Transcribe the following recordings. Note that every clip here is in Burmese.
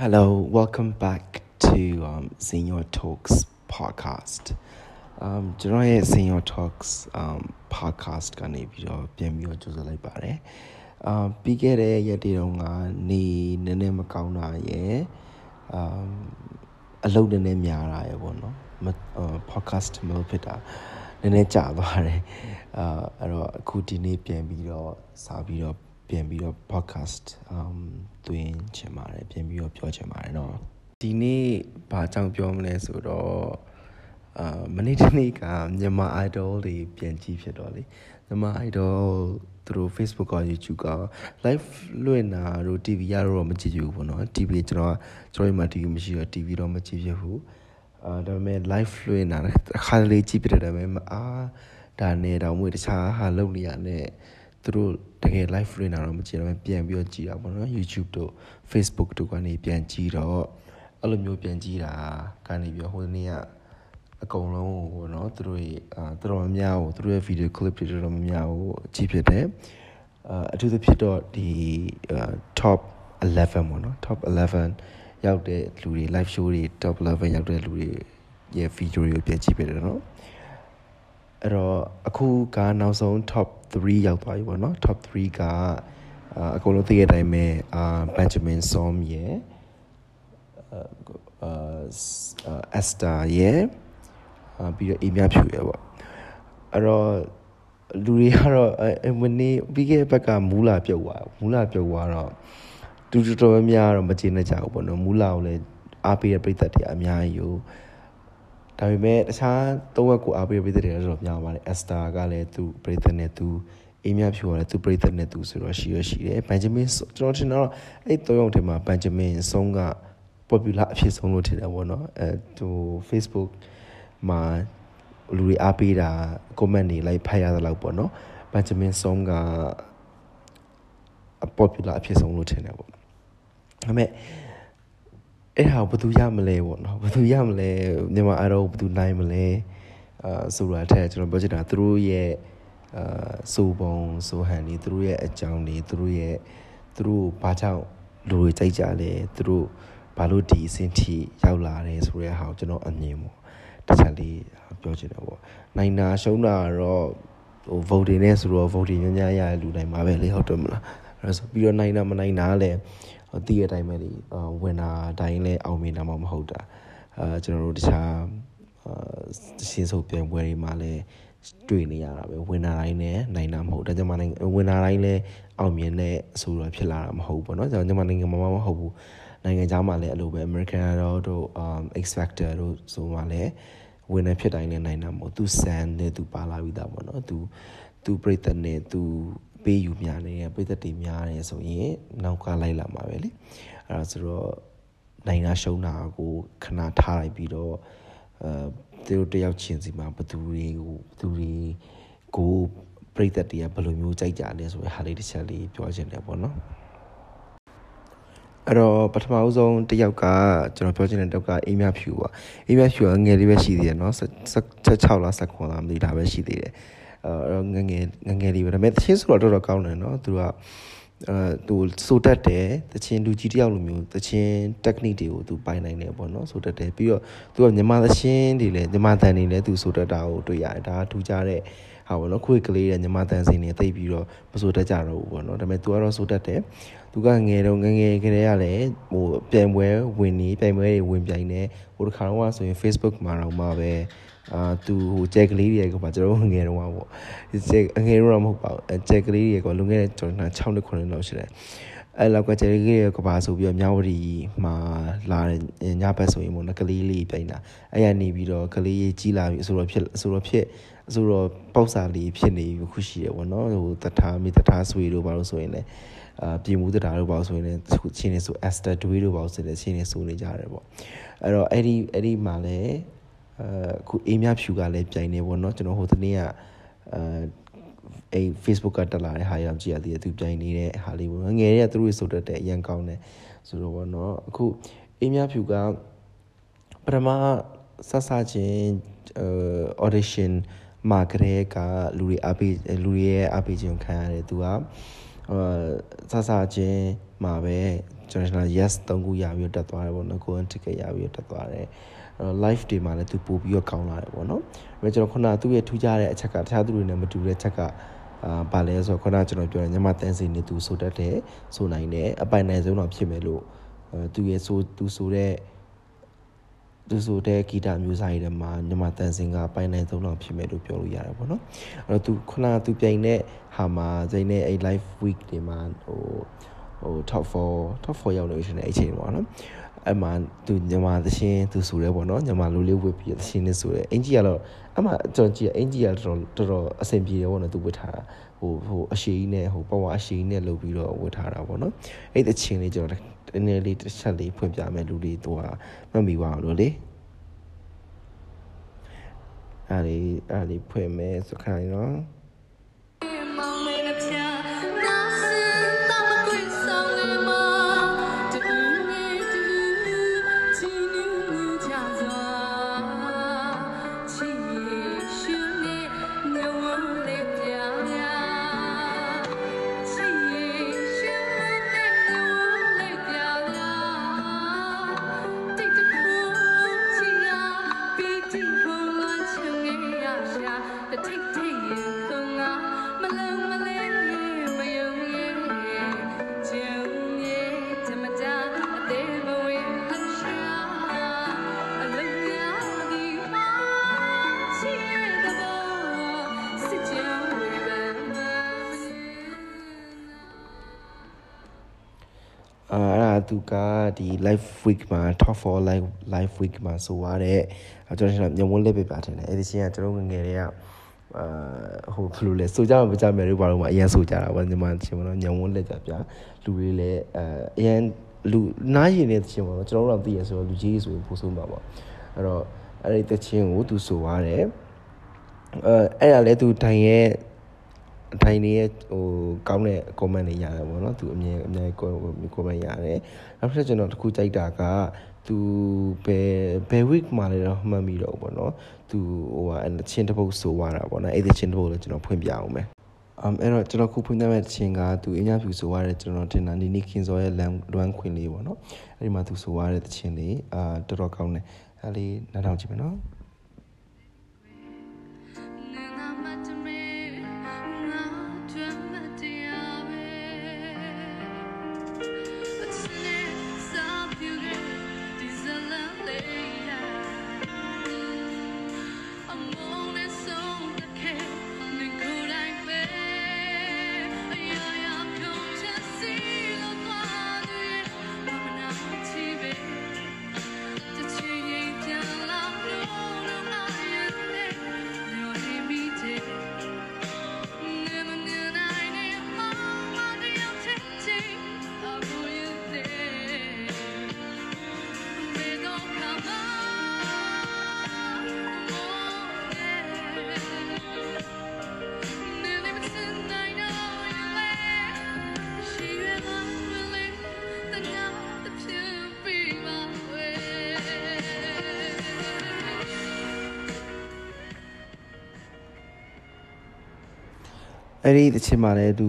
Hello, welcome back to um, Senior Talks podcast. Um ကျွန်တော်ရဲ့ Senior Talks um podcast ကနေပြီးတော့ပြန်ပြီးတော့ကြိုဆိုလိုက်ပါတယ်။ um ပြီးခဲ့တဲ့ရက်တွေတုန်းကနေနည်းနည်းမကောင်းတာရယ် um အလုပ်နည်းနည်းများတာရယ်ပေါ့နော်။ podcast မလုပ်ဖြစ်တာနည်းနည်းကြာသွားတယ်။အာအဲ့တော့အခုဒီနေ့ပြန်ပြီးတော့စာပြီးတော့ ပြန်ပြီးတော့ podcast um သွင်းချင်ပါတယ်ပြန်ပြီးတော့ပြောချင်ပါတယ်เนาะဒီနေ့ဘာကြောင့်ပြောမလဲဆိုတော့အာမနေ့တနေ့ကမြန်မာ idol တွေပြန်ကြည့်ဖြစ်တော့လေမြန်မာ idol သူတို့ Facebook က YouTube က live လွှင့်တာတို့ TV ရတော့မကြည့်ဘူးပေါ့နော် TV ကျွန်တော်ကျွန်တော်မှ TV မရှိတော့ TV တော့မကြည့်ဖြစ်ဘူးအာဒါပေမဲ့ live လွှင့်တာအခါလေးကြည့်ပြတယ်ဒါပေမဲ့အာဒါနဲ့တော့မွေတခြားဟာလုပ်နေရတဲ့ သူတို့တကယ် live လွှင့်တာတော့မကြည့်တော့ပြန်ပြီးတော့ကြည့်တာပေါ့နော် YouTube တို့ Facebook တို့ကနေပြန်ကြည့်တော့အဲ့လိုမျိုးပြန်ကြည့်တာကနေပြီးဟိုနေ့ကအကုန်လုံးဟိုနော်သူတို့အာတော်တော်များများဟိုသူတို့ရဲ့ video clip တွေတော်တော်များများဟိုကြည့်ဖြစ်တယ်အာအထူးသဖြင့်တော့ဒီ top 11ပေါ့နော် top 11ရောက်တဲ့လူတွေ live show တွေ top 11ရောက်တဲ့လူတွေရဲ့ video တွေကိုပြန်ကြည့်ဖြစ်တယ်နော် အဲ့တော့အခုကနောက်ဆုံး top 3ရောက်သွားပြီပေါ့နော် top 3ကအကုန်လုံးသိတဲ့အတိုင်းပဲအာ Benjamin Som ရဲ့အာအစတာရဲ့အာပြီးတော့အေးမြဖြူရဲ့ပေါ့အဲ့တော့လူတွေကတော့မနေ့ပြီးခဲ့တဲ့ဘက်ကမူလာပြုတ်သွားမူလာပြုတ်သွားတော့တူတူတော်များတော့မကျေနပ်ကြဘူးပေါ့နော်မူလာကိုလည်းအားပေးတဲ့ပြည်သက်တွေအများကြီးကို ဒါပေမဲ့တခြားသုံးဝက်ကိုအားပေးပေးတဲ့တွေတော့များပါတယ်အက်စတာကလည်းသူပြိသက်နဲ့သူအေးမြဖြူကလည်းသူပြိသက်နဲ့သူဆိုတော့ရှိရရှိတယ်ဘန်ဂျမင်ကျွန်တော်ထင်တော့အဲ့သုံးယောက်ထဲမှာဘန်ဂျမင်ဆုံးက popular အဖြစ်ဆုံးလို့ထင်တယ်ပေါ့နော်အဲသူ Facebook မှာလူတွေအားပေးတာ comment တွေလိုက်ဖတ်ရသလောက်ပေါ့နော်ဘန်ဂျမင်ဆုံးက popular အဖြစ်ဆုံးလို့ထင်တယ်ပေါ့ဒါပေမဲ့ အဲ့ဟာဘယ်သူရမလဲပေါ့နော်ဘယ်သူရမလဲမြန်မာအရောဘယ်သူနိုင်မလဲအာဆိုတာတဲ့ကျွန်တော်ပြောချင်တာသူတို့ရဲ့အာစိုးပုံစိုးဟန်တွေသူတို့ရဲ့အကြောင်းတွေသူတို့ရဲ့သူတို့ဘာကြောင့်လူတွေကြိုက်ကြလဲသူတို့ဘာလို့ဒီအဆင့်ထိရောက်လာတယ်ဆိုတဲ့ဟာကိုကျွန်တော်အမြင်ပေါ့တစ်ချက်လေးပြောချင်တယ်ပေါ့နိုင်နာရှုံးတာတော့ဟို voting နဲ့ဆိုတော့ voting များများရတဲ့လူတိုင်းမှာပဲလေဟုတ်တယ်မလား အဲ့ဆိုပြီးတော့နိုင်နာမနိုင်နာလည်းတည်ရတိုင်းပဲလေဝင်တာတိုင်းလည်းအောင်မြင်တာမှမဟုတ်တာအာကျွန်တော်တို့တခြားအာရှင်းစုပ်ပြန်ပွဲတွေမှာလည်းတွေ့နေရတာပဲဝင်တာတိုင်းလည်းနိုင်တာမဟုတ်ဒါကြောင့်မနိုင်ဝင်တာတိုင်းလည်းအောင်မြင်တဲ့အဆိုတော့ဖြစ်လာတာမဟုတ်ဘူးเนาะကျွန်တော်နိုင်ငံမှာမဟုတ်ဘူးနိုင်ငံခြားမှာလည်းအဲ့လိုပဲ American Idol တို့ um X Factor တို့ဆိုမှလည်းဝင်နေဖြစ်တိုင်းလည်းနိုင်တာမဟုတ်သူစံနဲ့သူပါလာပြီးသားပေါ့နော်သူသူပြိတ္တနဲ့သူ ပေးယူများနေတယ်ပြိတ္တတွေများတယ်ဆိုရင်နောက်ကလိုက်လာမှာပဲလေအဲ့ဒါဆိုတော့နိုင်တာရှုံးတာကိုခဏထားလိုက်ပြီးတော့အဲသူတို့တယောက်ချင်းစီမှာဘသူတွေကိုဘသူတွေကိုပြိတ္တတွေကဘယ်လိုမျိုးကြိုက်ကြလဲဆိုရင်ဟာလေးတစ်ချက်လေးပြောချင်တယ်ပေါ့နော်အဲ့တော့ပထမအဆုံးတယောက်ကကျွန်တော်ပြောချင်တဲ့တောက်ကအေးမြဖြူပါအေးမြဖြူကငယ်လေးပဲရှိသေးတယ်เนาะ16လား19လားမသိတာပဲရှိသေးတယ်အဲ့တော့ ငငယ်ငငယ်လေးပဲဒါပေမဲ့တချင်းဆိုတော့တော်တော်ကောင်းတယ်เนาะသူကအဲသူစိုးတတ်တယ်တချင်းလူကြီးတယောက်လိုမျိုးတချင်း technique တွေကိုသူပိုင်နိုင်တယ်ပေါ့နော်စိုးတတ်တယ်ပြီးတော့သူကမြန်မာသချင်းတွေလည်းမြန်မာတန်တွေလည်းသူစိုးတတ်တာကိုတွေ့ရတယ်ဒါကထူးခြားတဲ့ဟာပေါ့နော်ခွေကလေးတဲ့မြန်မာတန်စင်တွေတိတ်ပြီးတော့မစိုးတတ်ကြတော့ဘူးပေါ့နော်ဒါပေမဲ့သူကတော့စိုးတတ်တယ်သူကငယ်တော့ငငယ်ကလေးကလည်းဟိုပြိုင်ပွဲဝင်နေပြိုင်ပွဲတွေဝင်ပြိုင်နေဟိုတစ်ခါတော့ဆိုရင် Facebook မှာတော့မှပဲ အာသူဟိုကြက်ကလေးတွေကပါကျွန်တော်ငယ်တော့ပေါ့ကြက်ငယ်တော့မဟုတ်ပါဘူးကြက်ကလေးတွေကလွန်ခဲ့တဲ့ကျွန်တော်6နှစ်9နှစ်လောက်ရှိတယ်အဲ့လောက်ကကြက်ကလေးတွေကပါဆိုပြီးတော့မြဝတီမှာလာတဲ့ညဘက်ဆိုရင်ပေါ့နော်ကလေးလေးပြိုင်တာအဲ့ရနေပြီးတော့ကလေးကြီးလာပြီဆိုတော့ဖြစ်ဆိုတော့ဖြစ်ဆိုတော့ပေါက်စာလေးဖြစ်နေပြီခုရှိရပေါ့နော်ဟိုတထားမိတထားဆွေတို့ဘာလို့ဆိုရင်လည်းအာပြည်မှုတတာတို့ပေါ့ဆိုရင်လည်းချင်းနေဆို Esther Dway တို့ပေါ့ဆိုရင်ချင်းနေဆိုနေကြတယ်ပေါ့အဲ့တော့အဲ့ဒီအဲ့ဒီမှာလည်း အခုအေးမြဖြူကလည်းပြိုင်နေပေါ့နော်ကျွန်တော်ဟိုတနေ့ကအဲအဲ့ Facebook ကတက်လာတဲ့ဟာရအောင်ကြည့်ရသေးတယ်သူပြိုင်နေတဲ့ဟာလေးပေါ့ငယ်တွေကသူတို့ဆိုတတ်တဲ့အရန်ကောင်းတယ်ဆိုတော့ပေါ့နော်အခုအေးမြဖြူကပထမဆဆချင်းအဲ audition မှာကလေးကလူတွေအားပေးလူတွေရဲ့အားပေးခြင်းခံရတယ်သူကအာစစချင်းမှာပဲကျွန်တော် yes 3ခုရပြီးတက်သွားတယ်ပေါ့နော် golden ticket ရပြီးတက်သွားတယ်အဲ့ တော့ live တွေမှာလည်းသူပို့ပြီးတော့ကောင်းလာတယ်ပေါ့နော်။ဒါပေမဲ့ကျွန်တော်ခုနကသူ့ရဲ့ထူးခြားတဲ့အချက်ကတခြားသူတွေနဲ့မတူတဲ့အချက်ကအာဘာလဲဆိုတော့ခုနကကျွန်တော်ပြောတယ်ညမတန်းစီနေသူဆိုတတ်တယ်ဆိုနိုင်တယ်အပိုင်နိုင်ဆုံးတော့ဖြစ်မယ်လို့အဲသူရဲ့ဆိုသူဆိုတဲ့သူဆိုတဲ့ဂီတမျိုးစားတွေမှာညမတန်းစင်ကပိုင်နိုင်ဆုံးတော့ဖြစ်မယ်လို့ပြောလို့ရတယ်ပေါ့နော်အဲ့တော့သူခုနကသူပြိုင်တဲ့ဟာမှာဇိန်နဲ့အဲ့ live week တွေမှာဟိုဟို top 4 top 4ရောက်နေရှင်တဲ့အချိန်ပေါ့နော် အဲ့မှာသူညမာသရှင်သူဆိုရဲပေါ့နော်ညမာလိုလေးဝတ်ပြီးသရှင်နဲ့ဆိုရဲအင်ကြီးကတော့အဲ့မှာကျွန်တော်ကြည့်အင်ကြီးကတော်တော်တော်အဆင်ပြေတယ်ပေါ့နော်သူဝတ်ထားတာဟိုဟိုအရှိကြီးနဲ့ဟိုပဝါအရှိကြီးနဲ့လုပ်ပြီးတော့ဝတ်ထားတာပေါ့နော်အဲ့တချင်းလေးကျွန်တော်တနည်းလေးတစ်ချက်လေးဖွင့်ပြမယ်လူတွေသူကမမိပါဘူးလို့လေအဲ့ဒီအဲ့ဒီဖွင့်မယ်ဆိုခိုင်းနော် သူကဒီ live week မှာ top 4 live live week မှာဆိုရတဲ့ကျွန်တော်ညဝန်းလက်ပြပြထင်တယ်အဲ့ဒီချင်းကကျွန်တော်ငငယ်တွေကအာဟိုဘယ်လိုလဲဆိုကြမကြမယ်လို့ဘာလို့မအရင်ဆိုကြတာဗောညီမချင်းဗောနော်ညဝန်းလက်ကြပြလူတွေလည်းအဲအရင်လူနားရင်တဲ့ချင်းဗောနော်ကျွန်တော်တို့တော့သိရဆိုတော့လူကြီးဆိုရင်ပို့ဆုံးပါဗောအဲ့တော့အဲ့ဒီတချင်းကိုသူဆိုရတယ်အဲအဲ့ဒါလည်းသူတိုင်ရဲ့ အထိုင်နေရဲ့ဟိုကောင်းတဲ့ comment တွေရတယ်ပေါ့နော်သူအမြင်အမြင် comment ရတယ်နောက်တစ်ကျွန်တော်တခုကြိုက်တာကသူဘယ်ဘယ် week မှာလဲတော့မှတ်မိတော့ပေါ့နော်သူဟိုဟာချင်းတစ်ပုတ်ဆိုရတာပေါ့နော်အဲ့ဒီချင်းတစ်ပုတ်လည်းကျွန်တော်ဖွင့်ပြအောင်မယ်အမ်အဲ့တော့ကျွန်တော်ခုဖွင့်ပြမဲ့ချင်းကသူအညာဖြူဆိုရတဲ့ကျွန်တော်တင်တာနီနီခင်စောရဲ့လမ်းလွမ်းခွင်လေးပေါ့နော်အဲ့ဒီမှာသူဆိုရတဲ့ချင်းလေးအာတော်တော်ကောင်းတယ်အဲ့လေးနားထောင်ကြည့်မယ်နော် အဲ့ဒီတစ်ချက်မှာလည်းသူ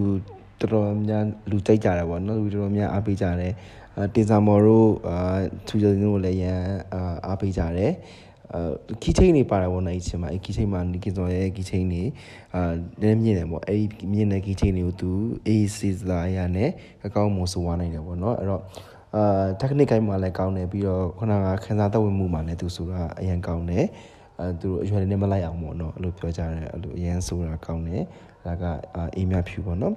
တော်တော်များလူကြိုက်ကြတယ်ပေါ့နော်လူတော်တော်များအားပေးကြတယ်အာတင်စာမော်တို့အာသူကျင်းတို့လည်းရန်အာအားပေးကြတယ်အာကီချင်းနေပါတယ်ပေါ့နော်အဲ့ချင်းမှာအဲ့ကီချင်းမှာနီကင်စော်ရဲ့ကီချင်းနေအာနည်းမြင့်တယ်ပေါ့အဲ့ဒီမြင့်တဲ့ကီချင်းတွေကိုသူအေးစီစလာရနဲ့အကောင်းမို့ဆိုဝါနိုင်တယ်ပေါ့နော်အဲ့တော့အာ technique ကိုင်းမှာလည်းကောင်းတယ်ပြီးတော့ခုနကခန်းစားသက်ဝင်မှုမှာလည်းသူဆိုတာအရင်ကောင်းတယ်အဲသူတို့အရွယ်လေးမလိုက်အောင်ပေါ့နော်အဲ့လိုပြောကြတယ်အဲ့လိုအရင်ဆိုတာကောင်းတယ် ဒါကအေးမြဖြူပေါ့နော်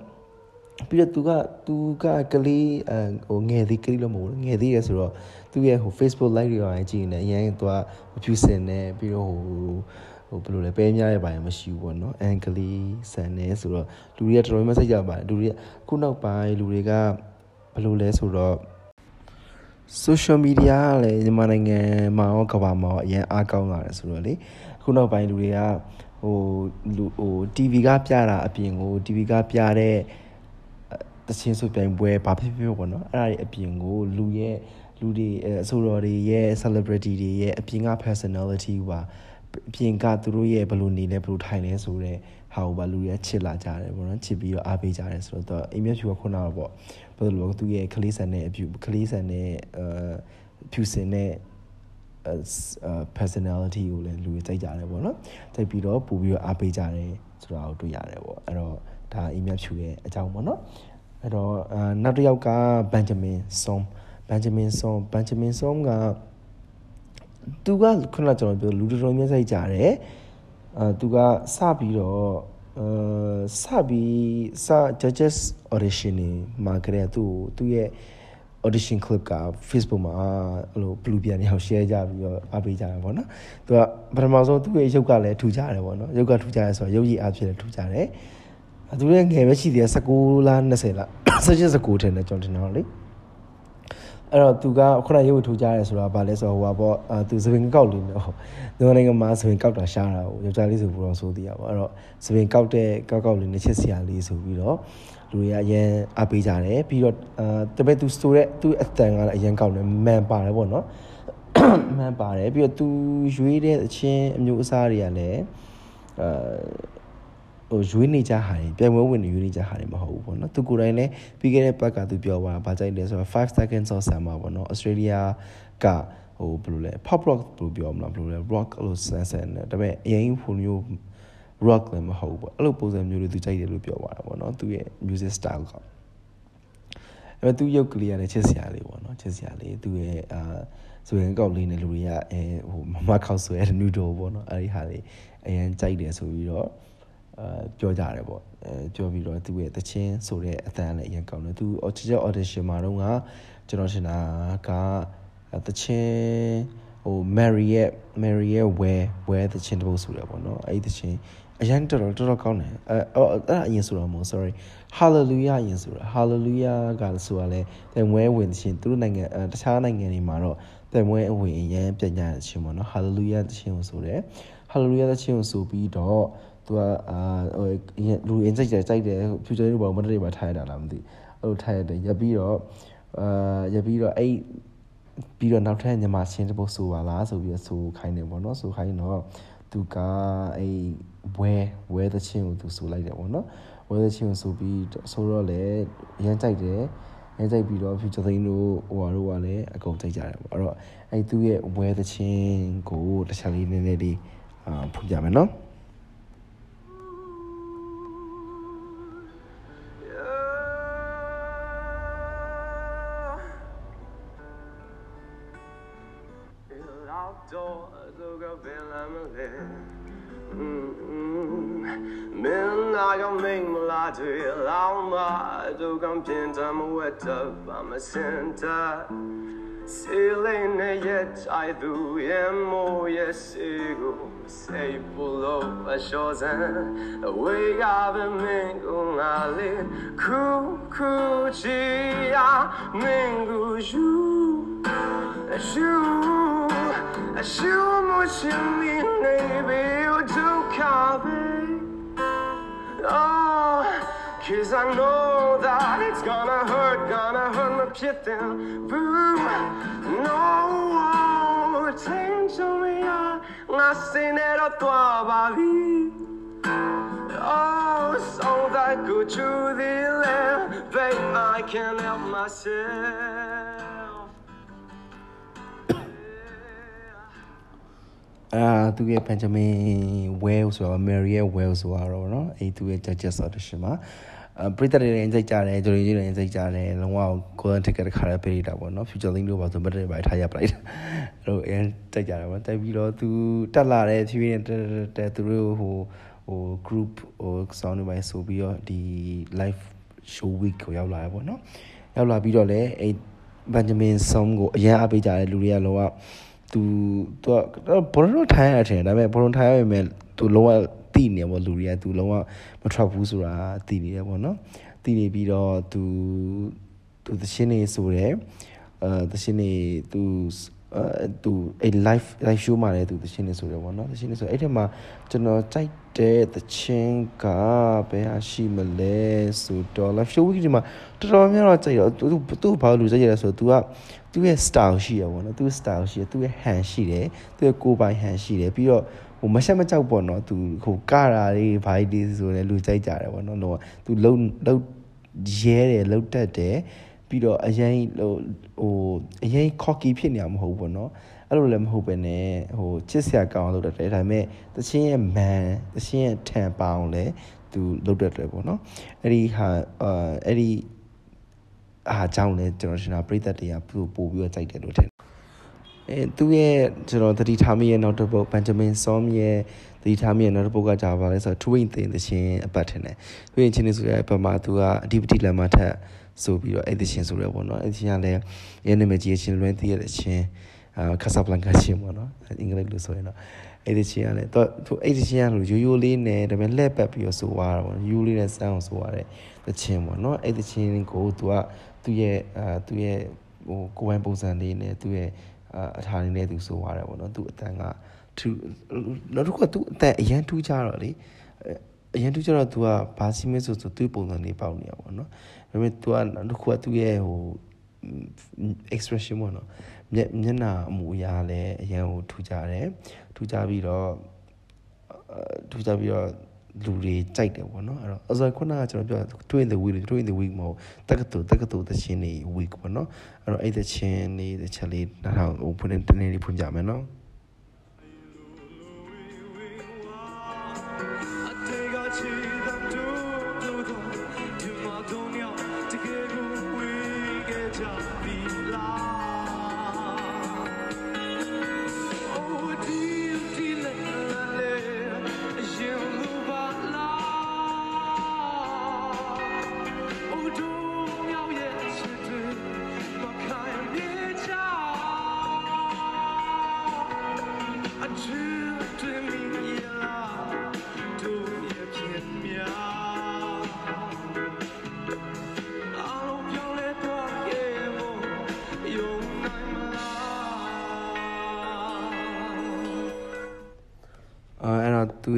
ပြီးတော့သူကသူကကလေးအဟိုငယ်သေးကလေးလို့မဟုတ်ဘူးငယ်သေးရဆိုတော့သူရဲ့ဟို Facebook live တွေရောကြည့်နေအရင်သူကမဖြူစင်နေပြီးတော့ဟိုဟိုဘယ်လိုလဲပဲများရဲ့ပိုင်းမရှိဘူးပေါ့နော်အန်ကလီဆန်နေဆိုတော့လူတွေကတော်တော်များများစိတ်ကြပါတယ်လူတွေကခုနောက်ပိုင်းလူတွေကဘယ်လိုလဲဆိုတော့ social media ကလည်းမြန်မာနိုင်ငံမှာရောကမ္ဘာမှာရောအရင်အားကောင်းလာတယ်ဆိုတော့လေခုနောက်ပိုင်းလူတွေက ဟိုလူဟို TV ကပြတာအပြင်ကို TV ကပြတဲ့တချင်းဆိုပြိုင်ပွဲဘာဖြစ်ဖြစ်ပေါ့နော်အဲ့ဒါတွေအပြင်ကိုလူရဲ့လူတွေအဆိုတော်တွေရဲ့ celebrity တွေရဲ့အပြင်က personality ပါပြင်ကသူတို့ရဲ့ဘယ်လိုနေလဲဘယ်လိုထိုင်လဲဆိုတော့ဟာကိုပါလူတွေကချစ်လာကြတယ်ပေါ့နော်ချစ်ပြီးတော့အားပေးကြတယ်ဆိုတော့အိမ်မြဖြူကခုနကတော့ပေါ့ဘယ်လိုလဲသူရဲ့ကလေးဆန်တဲ့အဖြူကလေးဆန်တဲ့အာဖြူစင်တဲ့ personality ကိုလည်းလူတွေစိတ်ကြတယ်ပေါ့နော်စိတ်ပြီးတော့ပူပြီးတော့အားပေးကြတယ်ဆိုတာကိုတွေ့ရတယ်ပေါ့အဲ့တော့ဒါအိမ်မြဖြူရဲ့အကြောင်းပေါ့နော်အဲ့တော့နောက်တစ်ယောက်ကဘန်ဂျမင်ဆွမ်ဘန်ဂျမင်ဆွမ်ဘန်ဂျမင်ဆွမ်ကသူကခုနကကျွန်တော်ပြောလူတော်တော်များစိတ်ကြတယ်အာသူကစပြီးတော့အာစပြီးစ judges audition နေမှာကြတဲ့သူ့သူ့ရဲ့ audition clip က Facebook မှာအဲ့လို blue ပြန်နေအောင် share ကြပြီးတော့အားပေးကြတယ်ပေါ့နော်သူကပထမဆုံးသူ့ရဲ့ရုပ်ကလည်းထူကြတယ်ပေါ့နော်ရုပ်ကထူကြရဲဆိုတော့ရုပ်ရည်အားဖြင့်လည်းထူကြတယ်သူလည်းငယ်ပဲရှိသေးတယ်19လား20လား16 19ထင်တယ်ကျွန်တော်ထင်တော့လေအဲ့တော့သူကခုနရုပ်ထူကြရဲဆိုတာဗာလဲဆိုတော့ဟိုပါပေါ့အဲသူစပင်ကောက်လေးနော်ဒီနိုင်ငံမှာစပင်ကောက်တာရှားတာကိုယောက်ျားလေးဆိုပြီးတော့ဆိုသေးရပါအဲ့တော့စပင်ကောက်တဲ့ကောက်ကောက်လေးနဲ့ချစ်စရာလေးဆိုပြီးတော့ လူတွေကအရင်အားပေးကြတယ်ပြီးတော့အာတပည့်သူဆိုတဲ့သူအတန်ကလည်းအရင်ကောက်တယ်မန်ပါတယ်ပေါ့နော်မန်ပါတယ်ပြီးတော့သူရွေးတဲ့အချင်းအမျိုးအစားတွေကလည်းအာဟိုရွေးနေကြဟာတွေပြိုင်ပွဲဝင်နေရွေးနေကြဟာတွေမဟုတ်ဘူးပေါ့နော်သူကိုယ်တိုင်လည်းပြီးခဲ့တဲ့ဘက်ကသူပြောသွားတာဗာကြိုက်တယ်ဆိုတော့5 seconds of summer ပေါ့နော် Australia ကဟိုဘယ်လိုလဲ pop rock ဘယ်လိုပြောမလားဘယ်လိုလဲ rock လို့ဆန်းဆန်းတယ်ဒါပေမဲ့အရင်ဖုန်မျိုး rock လည်းမဟုတ်ဘူးအဲ့လိုပုံစံမျိုးတွေသူကြိုက်တယ်လို့ပြောသွားတာပေါ့နော်သူရဲ့ music style ကအဲ့တော့သူရုပ်ကလေးကလည်းချစ်စရာလေးပေါ့နော်ချစ်စရာလေးသူရဲ့အာဆိုရင်ကောက်လေးနဲ့လူတွေကအဲဟိုမမခောက်ဆွဲတဲ့နူဒိုပေါ့နော်အဲ့ဒီဟာလေးအရင်ကြိုက်တယ်ဆိုပြီးတော့အာပြောကြတယ်ပေါ့အဲပြောပြီးတော့သူ့ရဲ့တချင်းဆိုတဲ့အတန်လည်းအရင်ကောင်းတယ်သူ audition audition မှာတော့ကကျွန်တော်ထင်တာကတချင်းဟို Mary ရဲ့ Mary ရဲ့ wear wear တချင်းတပုတ်ဆိုရပေါ့နော်အဲ့ဒီတချင်း အရင်တော်တော်တော်တော်ကောင်းတယ်အဲအဲ့ဒါအရင်ဆိုတာမဟုတ် sorry hallelujah အရင်ဆိုတာ hallelujah ကဆိုတာလဲတန်ဝဲဝင်ချင်းသူတို့နိုင်ငံတခြားနိုင်ငံတွေမှာတော့တန်ဝဲအဝင်အရင်ပြန်ကြတဲ့ချင်းပေါ့နော် hallelujah တချင်းကိုဆိုတယ် hallelujah တချင်းကိုဆိုပြီးတော့သူကအာဟိုလူအင်စိတ်ကြိုက်တယ် future တွေဘာမှမတည်းပါထားရတာလားမသိအဲ့လိုထားရတယ်ရပြီးတော့အာရပြီးတော့အဲ့ပြီးတော့နောက်ထပ်ညီမချင်းတပုတ်ဆိုပါလားဆိုပြီးတော့ဆိုခိုင်းတယ်ပေါ့နော်ဆိုခိုင်းတော့သူကအဲ့ ဝဲဝဲသချင်းကိုသူဆိုလိုက်တယ်ပေါ့နော်ဝဲသချင်းကိုဆိုပြီးဆိုတော့လေရမ်းကြိုက်တယ်ရမ်းကြိုက်ပြီးတော့ future သိန်းတို့ဟိုဟာတို့ကလည်းအကုန်ကြိုက်ကြတယ်ပေါ့အဲ့တော့အဲ့သူရဲ့ဝဲသချင်းကိုတခြားလေးနည်းနည်းလေးအာဖွင့်ပြမယ်နော် I'm a center. Sailing a yet, I do, yeah, more, yes, ego. Say, pull up, I chosen. We got a mingle, Ali. Coo, coo, chia, mingle, you. A shoe, a shoe, much in me, baby, Cause I know that it's gonna hurt, gonna hurt my shit then. Boom, no, change me, nas nero tua bavi. Oh, so that good to the land, babe, I can't help myself. Ah, tu ye Benjamin Wales or Maria Wales or ro no. E tu ye judges audition ma. ပရိသတ်တွေလည်းစိတ်ကြတယ်ကျွန်တော်ကြီးလည်းစိတ်ကြတယ်လုံးဝ golden ticket တစ်ခါလည်းပေးတာပေါ့နော် future thing တို့ပါဆိုမတက်ပဲထားရပလိုက်တာအဲ့လိုအရင်တက်ကြတယ်ပေါ့တက်ပြီးတော့သူတက်လာတဲ့ဖြည်းဖြည်းနဲ့တက်သူတို့ဟိုဟို group ဟို sound တွေပဲဆိုပြီးတော့ဒီ live show week ကိုရောက်လာရပေါ့နော်ရောက်လာပြီးတော့လည်းအဲ Benjamin Song ကိုအရင်အားပေးကြတဲ့လူတွေကလုံးဝသူသူကဘောလုံးထိုင်ရတယ်ဒါပေမဲ့ဘောလုံးထိုင်ရပေမဲ့သူလုံးဝ တိနေပေါ့လူတွေကသူလုံးဝမထွက်ဘူးဆိုတာတိနေတယ်ပေါ့နော်တိနေပြီးတော့သူသူသရှင်နေဆိုတယ်အဲသရှင်နေသူအဲသူအဲ live live show မှာလည်းသူသရှင်နေဆိုတယ်ပေါ့နော်သရှင်နေဆိုအဲ့ထက်မှာကျွန်တော်ကြိုက်တဲ့သချင်းကဘယ်ဟာရှိမလဲဆိုတော့ live show ကြီးဒီမှာတော်တော်များများတော့ကြိုက်တော့သူသူဘာလို့လူကြိုက်ရလဲဆိုတော့ तू ကသူ့ရဲ့ style ရှိရပေါ့နော်သူ့ style ရှိရသူ့ရဲ့ hand ရှိတယ်သူ့ရဲ့ကိုယ်ပိုင် hand ရှိတယ်ပြီးတော့ ဟဟိုမရှက်မကြောက်ပေါ့နော်သူဟိုကရာလေးဘာကြီးလေးဆိုလဲလူကြိုက်ကြတယ်ပေါ့နော်တော့သူလုံလုံရဲတယ်လုံတက်တယ်ပြီးတော့အရင်ဟိုဟိုအရင် cocky ဖြစ်နေမှာမဟုတ်ဘူးပေါ့နော်အဲ့လိုလည်းမဟုတ်ပဲねဟိုချစ်စရာကောင်းလို့တတ်တယ်ဒါပေမဲ့တချင်းရဲ့ man တချင်းရဲ့ထန်ပေါအောင်လဲသူလုတ်တတ်တယ်ပေါ့နော်အဲ့ဒီဟာအာအဲ့ဒီအားကြောင့်လဲကျွန်တော်ရှင်တာပြိသက်တွေကပို့ပို့ပြီးတော့ကြိုက်တယ်လို့ထင် အဲသူရဲ့ကျွန်တော်တတိထားမိရဲ့နောက်တစ်ပုတ်ဘန်ဂျမင်ဆောမရဲ့တတိထားမိရဲ့နောက်တစ်ပုတ်ကကြာပါလဲဆိုတော့ twin တင်တဲ့ရှင်အပတ်ထင်တယ်သူရင်ချင်းနေဆိုရအပတ်မှာသူကအဓိပတိလမ်းမထက်ဆိုပြီးတော့အဲ့ဒီရှင်ဆိုရပေါ့နော်အဲ့ဒီရှင်ကလည်းရဲနာမည်ကြီးရှင်လွှဲသိရတဲ့ရှင်အာကာဆာဘလန်ကာရှင်ပေါ့နော်အင်္ဂလိပ်လို့ဆိုရင်တော့အဲ့ဒီချင်းကလည်းသူအဲ့ဒီချင်းကလို့ရိုးရိုးလေးနဲ့ဒါပေမဲ့လှည့်ပတ်ပြီးတော့ဆိုသွားတာပေါ့ယူလေးနဲ့စမ်းအောင်ဆိုရတဲ့တချင်းပေါ့နော်အဲ့ဒီချင်းကိုသူကသူ့ရဲ့အာသူ့ရဲ့ဟိုကိုယ်ပိုင်ပုံစံလေးနဲ့သူ့ရဲ့ အထားလေးနဲ့သူဆိုသွားတယ်ပေါ့နော်သူ့အတန်ကသူနောက်တစ်ခုကသူ့အတန်အရန်ထူးကြတော့လေအရင်တူကျတော့ तू ကဘာစီမဲဆိုဆိုသူ့ပုံစံလေးပေါက်နေရပါတော့เนาะဒါပေမဲ့ तू ကနောက်တစ်ခုကသူ့ရဲ့ဟို expression ပေါ့နော်မျက်မျက်နှာအမူအရာလည်းအရင်ဟိုထူကြတယ်ထူကြပြီးတော့ထူကြပြီးတော့ လူတွေကြိုက်တယ်ပေါ့နော်အဲ့တော့အစောခုနကကျွန်တော်ပြော twin the week twin the week မဟုတ်တက္ကသိုလ်တက္ကသိုလ်သချင်းတွေ week ပေါ့နော်အဲ့တော့အဲ့သချင်းတွေတစ်ချက်လေးနောက်ဟိုဖွင့်နေတနေ့လေးဖွင့်ကြမယ်နော်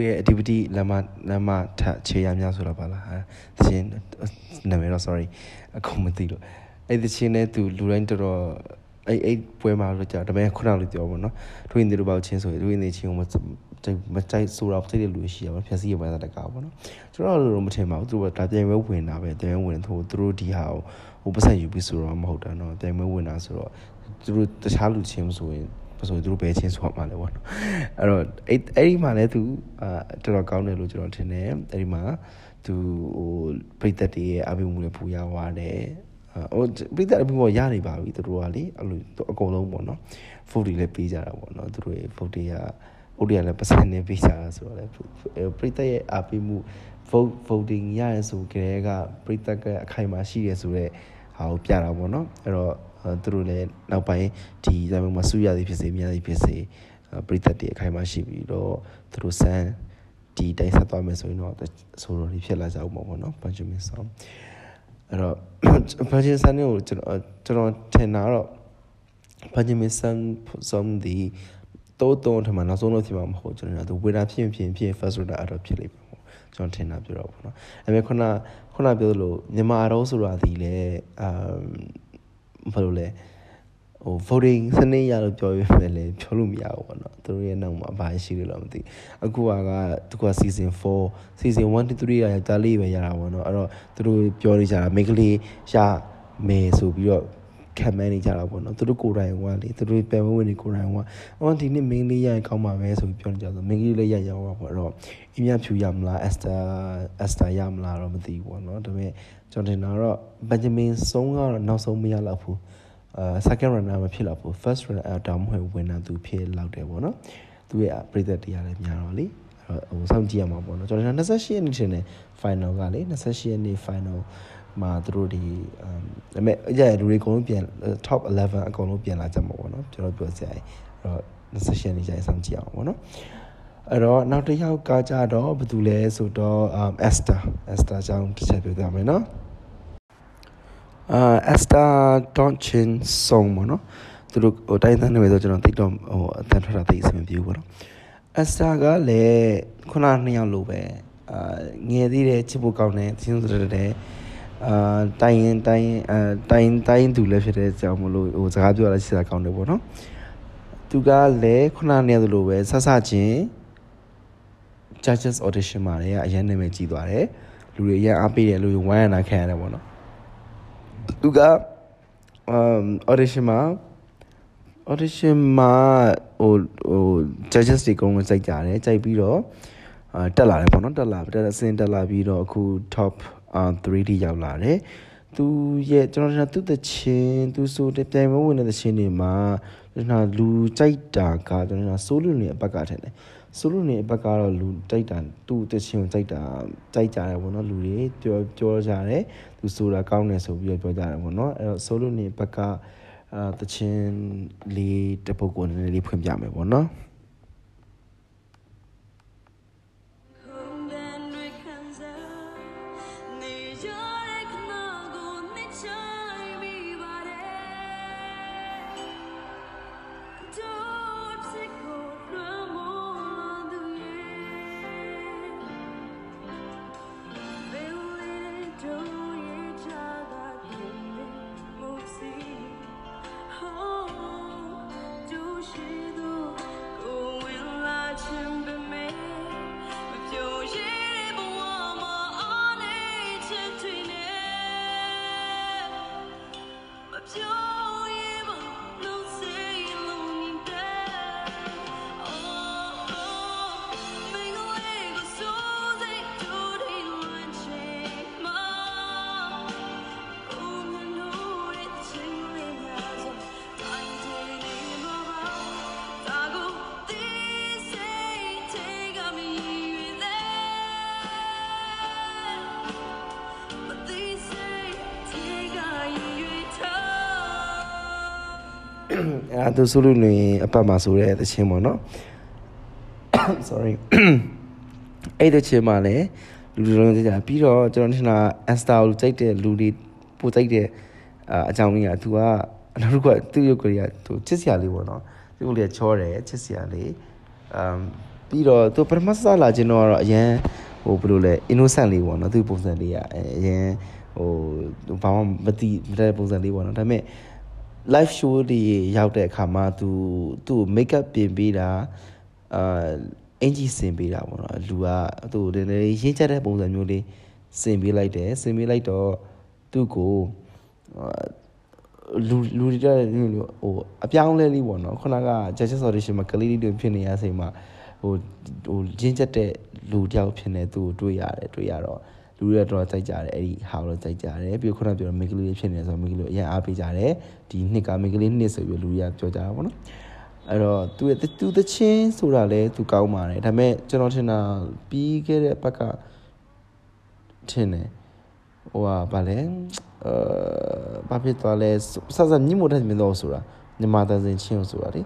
ရဲ့ activity လမ်းမလမ်းမထခြေရများဆိုတော့ပါလားဟာသချင်းနာမည်တော့ sorry အခုမသိလို့အဲ့သချင်းနဲ့သူလူတိုင်းတော်တော်အဲ့အဲ့ပွဲမှာလို့ကြာဒါပေမဲ့ခုနကလို့ပြောပါတော့ထွေးနေတို့ပေါ့ချင်းဆိုရင်ထွေးနေချင်းကိုမမကြိုက်ဆိုတော့စိတ်တဲ့လူရှိရပါဖြက်စီးရပါတဲ့ကားပေါ့နော်ကျွန်တော်တို့မထင်ပါဘူးသူတို့ကဒါပြန်ပဲဝင်တာပဲပြန်ဝင်သူသူတို့ဒီဟာကိုဟိုပတ်ဆက်ယူပြီးဆိုတော့မဟုတ်တာနော်ပြန်ပဲဝင်တာဆိုတော့သူတို့တခြားလူချင်းဆိုရင် ဆိုသူတို့ပဲချင်းဆွတ်မှာလဲပေါ့နော်အဲ့တော့အဲ့အဲ့ဒီမှာလဲသူအာတော်တော်ကောင်းတယ်လို့ကျွန်တော်ထင်တယ်အဲ့ဒီမှာသူဟိုပြိသက်တွေရဲ့အပိမှုလည်းပူရသွားတယ်ဟိုပြိသက်အပိမှုရနေပါပြီသူတို့ကလေအဲ့လိုအကုန်လုံးပေါ့နော်ဖုတ်တွေလည်းပေးကြတာပေါ့နော်သူတို့ရဲ့ဖုတ်တွေကဖုတ်တွေကလည်းပတ်စံနေပေးကြတာဆိုတော့လေပြိသက်ရဲ့အပိမှု vote voting ရရဆိုကြတဲ့ကပြိသက်က အခိုင်အမာရှိရဆိုတော့ဟာကိုပြတာပေါ့နော်အဲ့တော့ သူတို့လည်းနောက်ပိုင်းဒီဇာတ်မှာစုရသည်ဖြစ်စေမြတ်သည်ဖြစ်စေပရိသတ်တွေအခိုင်အမာရှိပြီးတော့သူတို့စမ်းဒီတိုင်းဆက်သွားမယ်ဆိုရင်တော့ဆိုတော့ဒီဖြစ်လာကြအောင်ပေါ့နော် Benjamin Song အဲ့တော့ Benjamin Song ကိုကျွန်တော်ကျွန်တော်ထင်တာတော့ Benjamin Song Song ဒီတော့တော့ထမနောက်ဆုံးလို့ဖြစ်မှာမဟုတ်ကျွန်တော်တို့ဝေဒဖြစ်ဖြစ်ဖြစ် first order အဲ့တော့ဖြစ်လိမ့်မယ်ပေါ့ကျွန်တော်ထင်တာပြောတော့ပေါ့နော်အဲ့မဲ့ခုနခုနပြောလို့မြန်မာတော့ဆိုတာဒီလေအမ် ဘာလို့လဲဟို voting စနစ်ရလို့ပြောရမယ်လေပြောလို့မရဘူးပေါ့နော်သူတို့ရဲ့နောက်မှာဘာရှိလို့လဲမသိအခုကကသူက season 4 season 1 2 3ရရတာလေးပဲရတာပေါ့နော်အဲ့တော့သူတို့ပြောနေကြတာမိန်းကလေးရမယ်ဆိုပြီးတော့ခံမန်းနေကြတာပေါ့နော်သူတို့ကိုယ်တိုင်ကလေသူတို့ပြန်ဝင်နေကိုယ်တိုင်ကအော်ဒီနေ့မင်းလေးရရင်ကောင်းပါပဲဆိုပြီးပြောနေကြဆိုမင်းလေးလည်းရရအောင်ပေါ့အဲ့တော့အင်းမြဖြူရမလားအက်စတာအက်စတာရမလားတော့မသိဘူးပေါ့နော်ဒါပေမဲ့ ကျွန်တော်ထင်တာတော့ဘန်ဂျမင်ဆုံးကတော့နောက်ဆုံးမရတော့ဘူးအာ second runner မဖြစ်တော့ဘူး first runner အတောင်မဟုတ် winner သူဖြစ်လောက်တယ်ပေါ့နော်သူရဲ့ပြည်သက်တရားလည်းများတော့လေဟိုစောင့်ကြည့်ရမှာပေါ့နော်ကျွန်တော်28ရက်နေ့ထင်တယ် final ကလေ28ရက်နေ့ final မှာသူတို့ဒီဒါပေမဲ့အကြရလူတွေအကုန်လုံးပြန် top 11အကုန်လုံးပြန်လာကြမှာပေါ့နော်ကျွန်တော်ပြောစရာအဲ့တော့28ရက်နေ့ကျရင်စောင့်ကြည့်အောင်ပေါ့နော်အဲ့တော့နောက်တစ်ယောက်ကကြတော့ဘယ်သူလဲဆိုတော့ Esther Esther အကြောင်းတစ်ချက်ပြောပြမယ်နော် အာ Esther Donchin song ပေါ့နော်သူတို့ဟိုတိုင်းသားနေပဲဆိုကျွန်တော်သိတော့ဟိုအတန်ထွက်တာသိအဆင်မပြေဘူးပေါ့နော် Esther ကလည်းခုနနှစ်ယောက်လိုပဲအာငယ်သေးတယ်ချစ်ဖို့ကောင်းတယ်သင်းစရတဲ့အာတိုင်းရင်တိုင်းအာတိုင်းတိုင်းသူလည်းဖြစ်တဲ့ကြောင့်မလို့ဟိုစကားပြောရတာရှိတာကောင်းတယ်ပေါ့နော်သူကလည်းခုနနှစ်ယောက်လိုပဲဆဆချင်း judges audition မှာလည်းအရင်နာမည်ကြီးသွားတယ်လူတွေအရင်အားပေးတယ်လူတွေဝိုင်းရနာခံရတယ်ပေါ့နော် သူက um audition မှာ audition မှာဟိုဟို judges တွေကုန်းလုံးစိုက်ကြတယ်ကြိုက်ပြီးတော့အာတက်လာတယ်ပေါ့နော်တက်လာတက်အစင်းတက်လာပြီးတော့အခု top 3D ရောက်လာတယ်သူရဲ့ကျွန်တော်တို့သူ့တချင်းသူဆိုတဲ့ပြိုင်ပွဲဝင်တဲ့တချင်းတွေမှာကျွန်တော်လူကြိုက်တာကကျွန်တော်ဆိုးလူနေအပတ်ကထင်တယ်ဆိုးလူနေအပတ်ကတော့လူကြိုက်တာသူ့တချင်းကိုကြိုက်တာကြိုက်ကြတယ်ပေါ့နော်လူတွေပြောပြောကြတယ် သူဆိုတာကောင်းတယ်ဆိုပြီးတော့ပြောကြတယ်ပေါ့နော်အဲ့တော့ဆိုးလူနေအပတ်ကအာတချင်းလေးတပုတ်ကိုနည်းနည်းလေးဖွင့်ပြမယ်ပေါ့နော် အဲသူဆိုလို့နေအပတ်မှာဆိုတဲ့သချင်းပေါ့နော် sorry အဲ့ဒီချင်းမှာလည်းလူတွေလုံးကြပြီးတော့ကျွန်တော်ထင်တာ Asta ကိုကြိုက်တဲ့လူတွေပိုကြိုက်တဲ့အကြောင်းကြီးကသူကနောက်တစ်ခုကသူ့ရုပ်ကလေးကသူချစ်စရာလေးပေါ့နော်သူ့ကလေးကချောတယ်ချစ်စရာလေးအမ်ပြီးတော့သူပထမစလာခြင်းတော့အရန်ဟိုဘယ်လိုလဲ innocent လေးပေါ့နော်သူပုံစံလေးကအရင်ဟိုဘာမှမသိမတဲ့ပုံစံလေးပေါ့နော်ဒါပေမဲ့ live show တွေရောက်တဲ့အခါမှာသူသူ့ make up ပြင်ပေးတာအာအင်ဂျီစင်ပေးတာပေါ့နော်လူကသူ့နည်းနည်းရင်းချက်တဲ့ပုံစံမျိုးလေးစင်ပေးလိုက်တယ်စင်ပေးလိုက်တော့သူ့ကိုလူလူတွေတဲ့ဟိုအပြောင်းလဲလေးပေါ့နော်ခုနက judges audition မှာကလေးလေးတွေဖြစ်နေရချိန်မှာဟိုဟိုရင်းချက်တဲ့လူတယောက်ဖြစ်နေသူ့ကိုတွေ့ရတယ်တွေ့ရတော့ လူတွေတော့ကြိုက်ကြတယ်အဲ့ဒီဟာတော့ကြိုက်ကြတယ်ပြီးခုနပြောမိကလေးဖြစ်နေဆိုတော့မိကလေးအရင်အားပေးကြတယ်ဒီနှစ်ကမိကလေးနှစ်ဆိုပြီးလူတွေကပြောကြတာပေါ့နော်အဲ့တော့သူရဲ့သူတချင်းဆိုတာလဲသူကောင်းပါတယ်ဒါပေမဲ့ကျွန်တော်ထင်တာပြီးခဲ့တဲ့ဘက်ကထင်တယ်ဟိုဟာဗာလဲအာဘာဖြစ်သွားလဲစစမြင့်မို့တဲ့မြင်တော့ဆိုတာညီမတန်စင်ချင်းဆိုတာလေ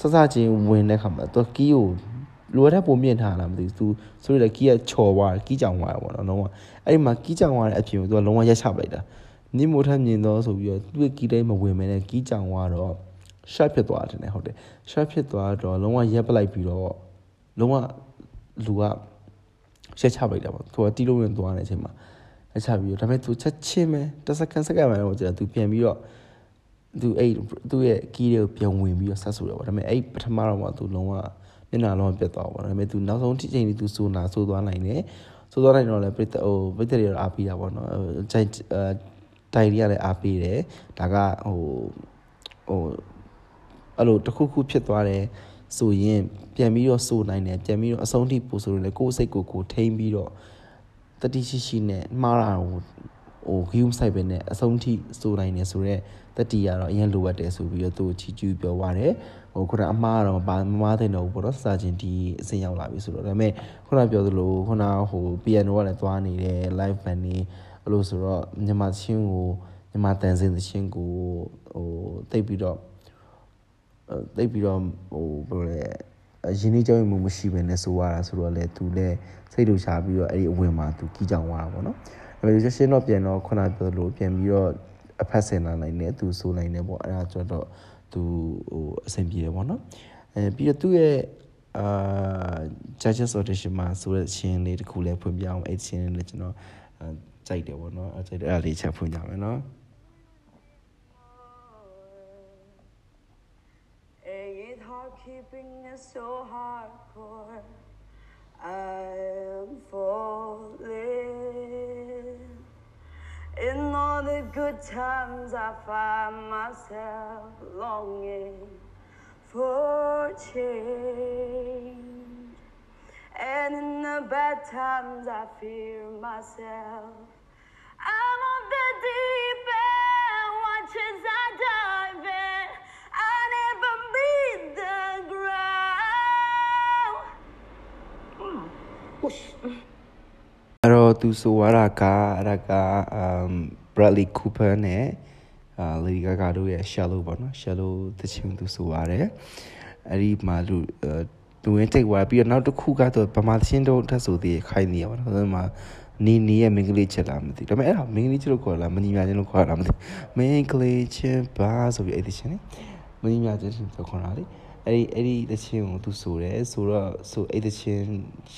စစချင်းဝင်တဲ့ခါမှာသူကီးကို လိုအပ်တဲ့ပုံမြင့်ထားလားမသိဘူး तू ဆိုရတဲ့ကီးကချော်သွားတယ်ကီးကြောင်သွားတယ်ပေါ့နော်လုံးဝအဲ့ဒီမှာကီးကြောင်သွားတဲ့အပြင်ကို तू ကလုံးဝရက်ချပလိုက်တာနိမို့ထမြင်တော့ဆိုပြီးတော့သူ့ကီးတိုင်းမဝင်မဲနဲ့ကီးကြောင်သွားတော့ shot ဖြစ်သွားတယ်နဲ့ဟုတ်တယ် shot ဖြစ်သွားတော့လုံးဝရက်ပလိုက်ပြီးတော့လုံးဝလူကရက်ချပလိုက်တာပေါ့ तू ကတီးလို့ဝင်သွားတဲ့အချိန်မှာရက်ချပြီးတော့ဒါပေမဲ့ तू ချက်ချင်းပဲတစ်စက္ကန့်စက္ကန့်မှတော့ကျတော့ तू ပြန်ပြီးတော့သူအဲ့သူ့ရဲ့ကီးတွေကိုပြန်ဝင်ပြီးတော့ဆက်ဆိုရပါဒါပေမဲ့အဲ့ပထမတော့မှ तू လုံးဝ မျက်နှာလုံးပြတ်သွားပါတော့ဒါပေမဲ့ तू နောက်ဆုံးချိန်ကြီး तू စိုးနာစိုးသွားနိုင်တယ်စိုးသွားနိုင်တော့လည်းပြစ်ဟိုပြစ်တွေအားပေးတာပေါ့နော်ကြိုက်တိုင်ရီကလည်းအားပေးတယ်ဒါကဟိုဟိုအဲ့လိုတစ်ခုခုဖြစ်သွားတယ်ဆိုရင်ပြန်ပြီးတော့စိုးနိုင်တယ်ပြန်ပြီးတော့အဆုံးထိပို့ဆိုလို့လေကိုယ်စိတ်ကိုကိုထိမ့်ပြီးတော့တတိရှိရှိနဲ့မှားတာဟိုဟိုဂီယုံဆိုင်ပဲနဲ့အဆုံးထိစိုးနိုင်တယ်ဆိုတော့တတိရတော့အရင်လိုအပ်တယ်ဆိုပြီးတော့သူ့ကိုချီကျူးပြောသွားတယ်ဟိုခုနအမှားတော့ဘာမမားတဲ့တော့ဘောတော့စာချင်းဒီအစင်ရောက်လာပြီဆိုတော့ဒါပေမဲ့ခုနပြောသလိုခုနဟို piano ကလည်းသွားနေတယ် live band နေအဲ့လိုဆိုတော့မြန်မာချင်းကိုမြန်မာတန်စင်သချင်းကိုဟိုတိတ်ပြီးတော့တိတ်ပြီးတော့ဟိုဘယ်လိုလဲရင်းနှီးကြောင်းမှုမရှိဘဲနဲ့ဆိုရတာဆိုတော့လေသူလည်းစိတ်တူချပြီးတော့အဲ့ဒီအဝင်မှာသူကြီးကြောင်သွားတာပေါ့နော်အဲ့လိုရှင်းတော့ပြန်တော့ခုနပြောလို့ပြန်ပြီးတော့အဖက်ဆင်လာနိုင်တယ်သူဆိုနိုင်တယ်ပေါ့အဲ့ဒါကျွန်တော် သူဟိုအဆင်ပြေတယ်ပေါ့နော်အဲပြီးတော့သူ့ရဲ့အာ judges audition မှာဆိုတဲ့ချင်းလေးတစ်ခုလည်းဖွင့်ပြအောင်အဲ့ချင်းလေးကျွန်တော်ကြိုက်တယ်ပေါ့နော်အဲ့ကြိုက်တယ်အဲ့ဒါလေးချက်ဖွင့်ကြမယ်နော် good times I find myself longing for change. And in the bad times I fear myself. I'm on the deep end, watch as I dive in. I never meet the ground. Hello, to Whoosh. Hello, 读书瓦拉嘎，那个，嗯。Bradley Cooper နဲ့အာ Lady Gaga တို့ရဲ့ Shallow ပေါ့နော် Shallow တချင်သူဆိုရတယ်အဲ့ဒီမှာလူသူဝင်တိတ်သွားပြီးတော့နောက်တစ်ခုကတော့ဗမာသချင်းတို့ထပ်ဆိုသေးခိုင်းနေရပါတော့အဲ့မှာနီနီရဲ့မင်္ဂလိချက်လားမသိဒါပေမဲ့အဲ့ဒါမင်္ဂလိချက်လို့ခေါ်လားမညီမြချင်းလို့ခေါ်တာမသိမင်္ဂလိချက်ပါဆိုပြီးအဲ့ဒီချင်းမညီမြချင်းဆိုခေါ်တာလေအဲ့ဒီအဲ့ဒီတချင်းကိုသူဆိုတယ်ဆိုတော့ဆိုအဲ့ဒီချင်း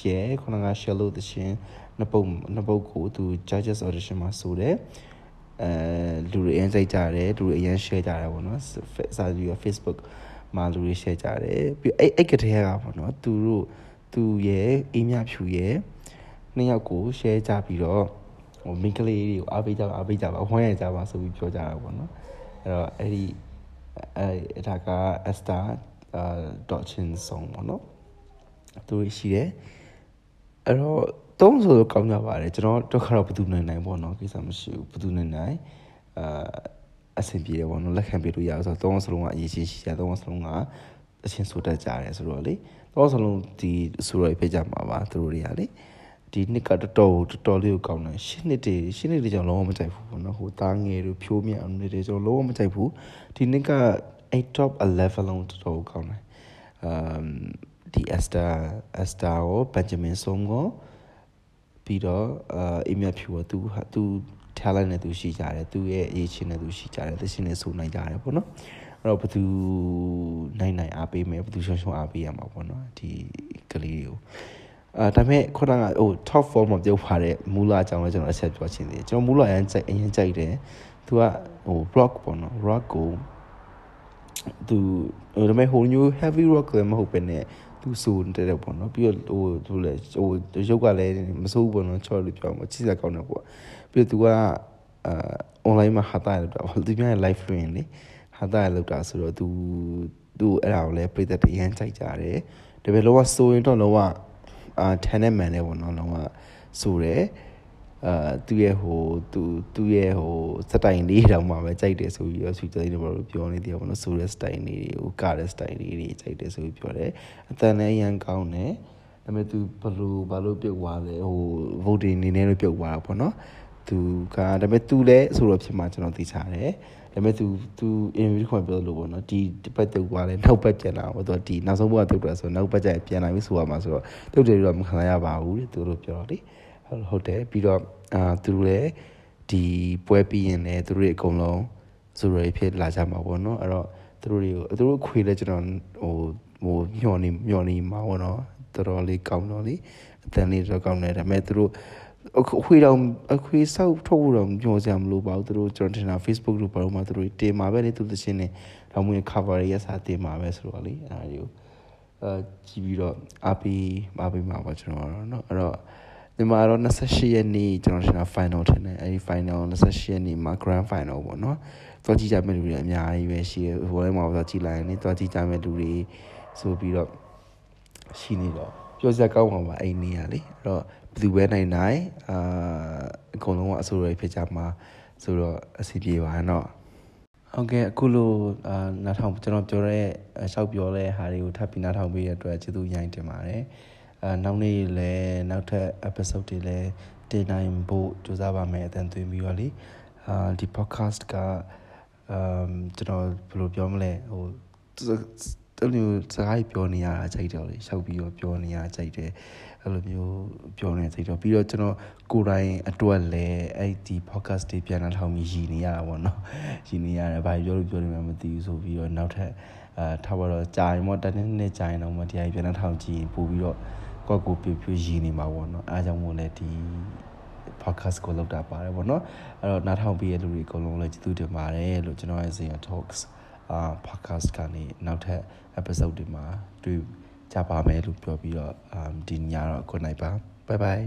ရဲ့ခုနက shallow တချင်းနှစ်ပုတ်နှစ်ပုတ်ကိုသူ judges audition မှာဆိုတယ် အဲလူတွေအရင်စိတ်ကြတယ်လူတွေအရင် share ကြတယ်ပေါ့နော်စာကြည့်ရ Facebook မှာလူတွေ share ကြတယ်ပြီးအဲ့အဲ့ကတည်းကပေါ့နော်သူတို့သူရဲ့အေးမြဖြူရဲ့နှစ်ယောက်ကို share ကြပြီးတော့ဟိုမိန်းကလေးတွေကိုအားပေးကြပါအားပေးကြပါဝမ်းရကြပါဆိုပြီးပြောကြတာပေါ့နော်အဲ့တော့အဲ့ဒီအဲ့ဒါက Esther အာ Dotchin song ပေါ့နော်သူရှိတယ် အဲ့တော့သုံးဆိုတော့ကောင်းကြပါတယ်ကျွန်တော်တော့ခါတော့ဘယ်သူနိုင်နိုင်ပေါ့နော်ကိစ္စမရှိဘူးဘယ်သူနိုင်နိုင်အာအဆင်ပြေတယ်ပေါ့နော်လက်ခံပြလို့ရအောင်ဆိုတော့သုံးစလုံးကအရေးကြီးရှိတယ်သုံးစလုံးကအချင်းဆိုတတ်ကြတယ်ဆိုတော့လေသုံးစလုံးဒီဆိုတော့ပြကြမှာပါသူတို့တွေကလေဒီနှစ်ကတော်တော်တော်တော်လေးကိုကောင်းတယ်ရှင်းနှစ်တည်းရှင်းနှစ်တည်းကျွန်တော်လုံးဝမကြိုက်ဘူးပေါ့နော်ဟိုသားငယ်တို့ဖြိုးမြအောင်နေတယ်ကျွန်တော်လုံးဝမကြိုက်ဘူးဒီနှစ်က8 top 11လုံးတော်တော်ကောင်းတယ်အမ် ဒီ Esther Esther ကို Benjamin Song ကိုပြီးတော့အာအိမ်မြဖြူကသူသူ talent နဲ့သူရှိကြတယ်သူရဲ့အရေးချင်းနဲ့သူရှိကြတယ်သရှင်နဲ့ဆိုနိုင်ကြတယ်ပေါ့နော်အဲ့တော့ဘသူနိုင်နိုင်အားပေးမယ်ဘသူရှုံရှုံအားပေးရမှာပေါ့နော်ဒီကလေးတွေကိုအာဒါပေမဲ့ခုနကဟို top form မှာပြောပါတဲ့မူလာအကြောင်းလည်းကျွန်တော်အချက်ပြောချင်သေးတယ်ကျွန်တော်မူလာအရင်ကြိုက်အရင်ကြိုက်တယ်သူကဟို rock ပေါ့နော် rock ကိုသူဒါပေမဲ့ဟို new heavy rock လည်းမဟုတ်ပဲね သူဆိုတဲ့တဲ့ပေါ့နော်ပြီးတော့ဟိုသူလည်းဟိုရုပ်ကလည်းမစိုးဘူးပေါ့နော်ချော်လို့ပြောမှာချစ်စရာကောင်းတယ်ပေါ့ပြီးတော့သူကအာ online မှာဟာတာရတော့သူများ live stream လေဟာတာရလောက်တာဆိုတော့သူသူအဲ့ဒါကိုလည်းပြည်သက်တွေရမ်းကြိုက်ကြတယ်ဒါပေမဲ့လောကဆိုရင်တော့လောကအာ10နဲ့မှန်တယ်ပေါ့နော်လောကဆိုတယ် အာသူရဲ့ဟိုသူသူရဲ့ဟိုစတိုင်လေးတောင်မှပဲကြိုက်တယ်ဆိုပြီးတော့ဆွေးကြိုင်းနေပါလို့ပြောနေတယ်ပေါ့နော်ဆိုတဲ့စတိုင်လေးတွေကိုကတဲ့စတိုင်လေးတွေကြိုက်တယ်ဆိုပြီးပြောတယ်အတန်လည်းရန်ကောင်းတယ်ဒါပေမဲ့သူဘလို့ဘာလို့ပြုတ်သွားလဲဟို voting နေနေလို့ပြုတ်သွားတာပေါ့နော်သူကဒါပေမဲ့သူလည်းဆိုတော့ဖြစ်မှာကျွန်တော်သိချတယ်ဒါပေမဲ့ तू तू interview ခွင့်ပြောလို့ပေါ့နော်ဒီတစ်ပတ်တုတ်သွားလဲနောက်ပတ်ပြန်လာပေါ့သူဒီနောက်ဆုံးဘက်ကတုတ်တာဆိုနောက်ပတ်ကျပြန်လာပြီဆိုရမှာဆိုတော့တုတ်တယ်တော့မခံရပါဘူးတဲ့သူတို့ပြောတော့လေ ဟုတ်တယ်ပြီးတော့အာသူတို့လည်းဒီပွဲပြီးရင်လည်းသူတို့တွေအကုန်လုံးဆိုရဖြစ်လာကြမှာပေါ့နော်အဲ့တော့သူတို့တွေကိုသူတို့ခွေလဲကျွန်တော်ဟိုဟိုမျောနေမျောနေမှာပေါ့နော်တော်တော်လေးကောင်းတော့လေအတန်လေးတော့ကောင်းတယ်ဒါပေမဲ့သူတို့အခွေတော့အခွေဆောက်ထုတ်ဖို့တော့ညှော်စရာမလိုပါဘူးသူတို့ကျွန်တော်တင်တာ Facebook တို့ဘာလို့မှသူတို့တင်မှာပဲလေသူသချင်းနေတော့မင်း cover ရရစာတင်မှာပဲဆိုတော့လေအဲ့ဒါတွေကိုအဲကြည့်ပြီးတော့အားပေးအားပေးမှာပါကျွန်တော်တော့เนาะအဲ့တော့ မြန်မာတော့28ရက်နေ့ကျွန်တော်ရှင်တာ final ထင်တယ်အဲဒီ final 28ရက်နေ့မှာ grand final ပေါ့နော်သွားကြည့်ကြမယ့်လူတွေအများကြီးပဲရှိတယ်ဟိုထဲမှာသွားကြည့်လိုက်ရင်လည်းသွားကြည့်ကြမယ့်လူတွေဆိုပြီးတော့ရှိနေတော့ပြောစရာကောင်းမှာပါအဲ့နေရလေအဲ့တော့ဘယ်သူပဲနိုင်နိုင်အာအကုန်လုံးကအဆိုးရဖြစ်ကြမှာဆိုတော့အဆင်ပြေပါတော့ဟုတ်ကဲ့အခုလိုအာနားထောင်ကျွန်တော်ပြောတဲ့ရှောက်ပြောတဲ့ဟာတွေကိုထပ်ပြီးနားထောင်ပေးရတဲ့အတွက်ကျေးဇူးအရင်တင်ပါတယ် အာနောက်နေ့လည်းနောက်ထပ် episode တွေလည်းတင်နိုင်ဖို့ကြိုးစားပါမယ်အတန်သွင်းပြီးတော့လေအာဒီ podcast ကအမ်ကျွန်တော်ဘယ်လိုပြောမလဲဟိုတလူစကားပြောနေရတာကြိုက်တယ်လေရှောက်ပြီးတော့ပြောနေရတာကြိုက်တယ်အဲ့လိုမျိုးပြောနေကြိုက်တော့ပြီးတော့ကျွန်တော်ကိုယ်တိုင်အတွက်လည်းအဲ့ဒီ podcast တွေပြန်လာထောင်ပြီးရည်နေရတာပေါ့နော်ရည်နေရတယ်ဘာပြောလို့ပြောနေမှမသိဘူးဆိုပြီးတော့နောက်ထပ်အာထားပါတော့ကြာရင်တော့တနေ့နေ့ကြာရင်တော့မတရားပြန်လာထောင်ကြည့်ပို့ပြီးတော့ ကိုယ့်ကိုပြပြရည်နေမှာပေါ့နော်အားကြောင့်မို့လဲဒီ podcast ကိုလုပ်တာပါတယ်ပေါ့နော်အဲ့တော့နားထောင်ပြီးရတဲ့လူတွေအကုန်လုံးလည်းကျေးဇူးတင်ပါတယ်လို့ကျွန်တော်ရဲ့ဇင်ရ talks အာ podcast ကနေနောက်ထပ် episode တွေမှာတွေ့ကြပါမယ်လို့ပြောပြီးတော့ဒီညတော့ good night ပါ bye bye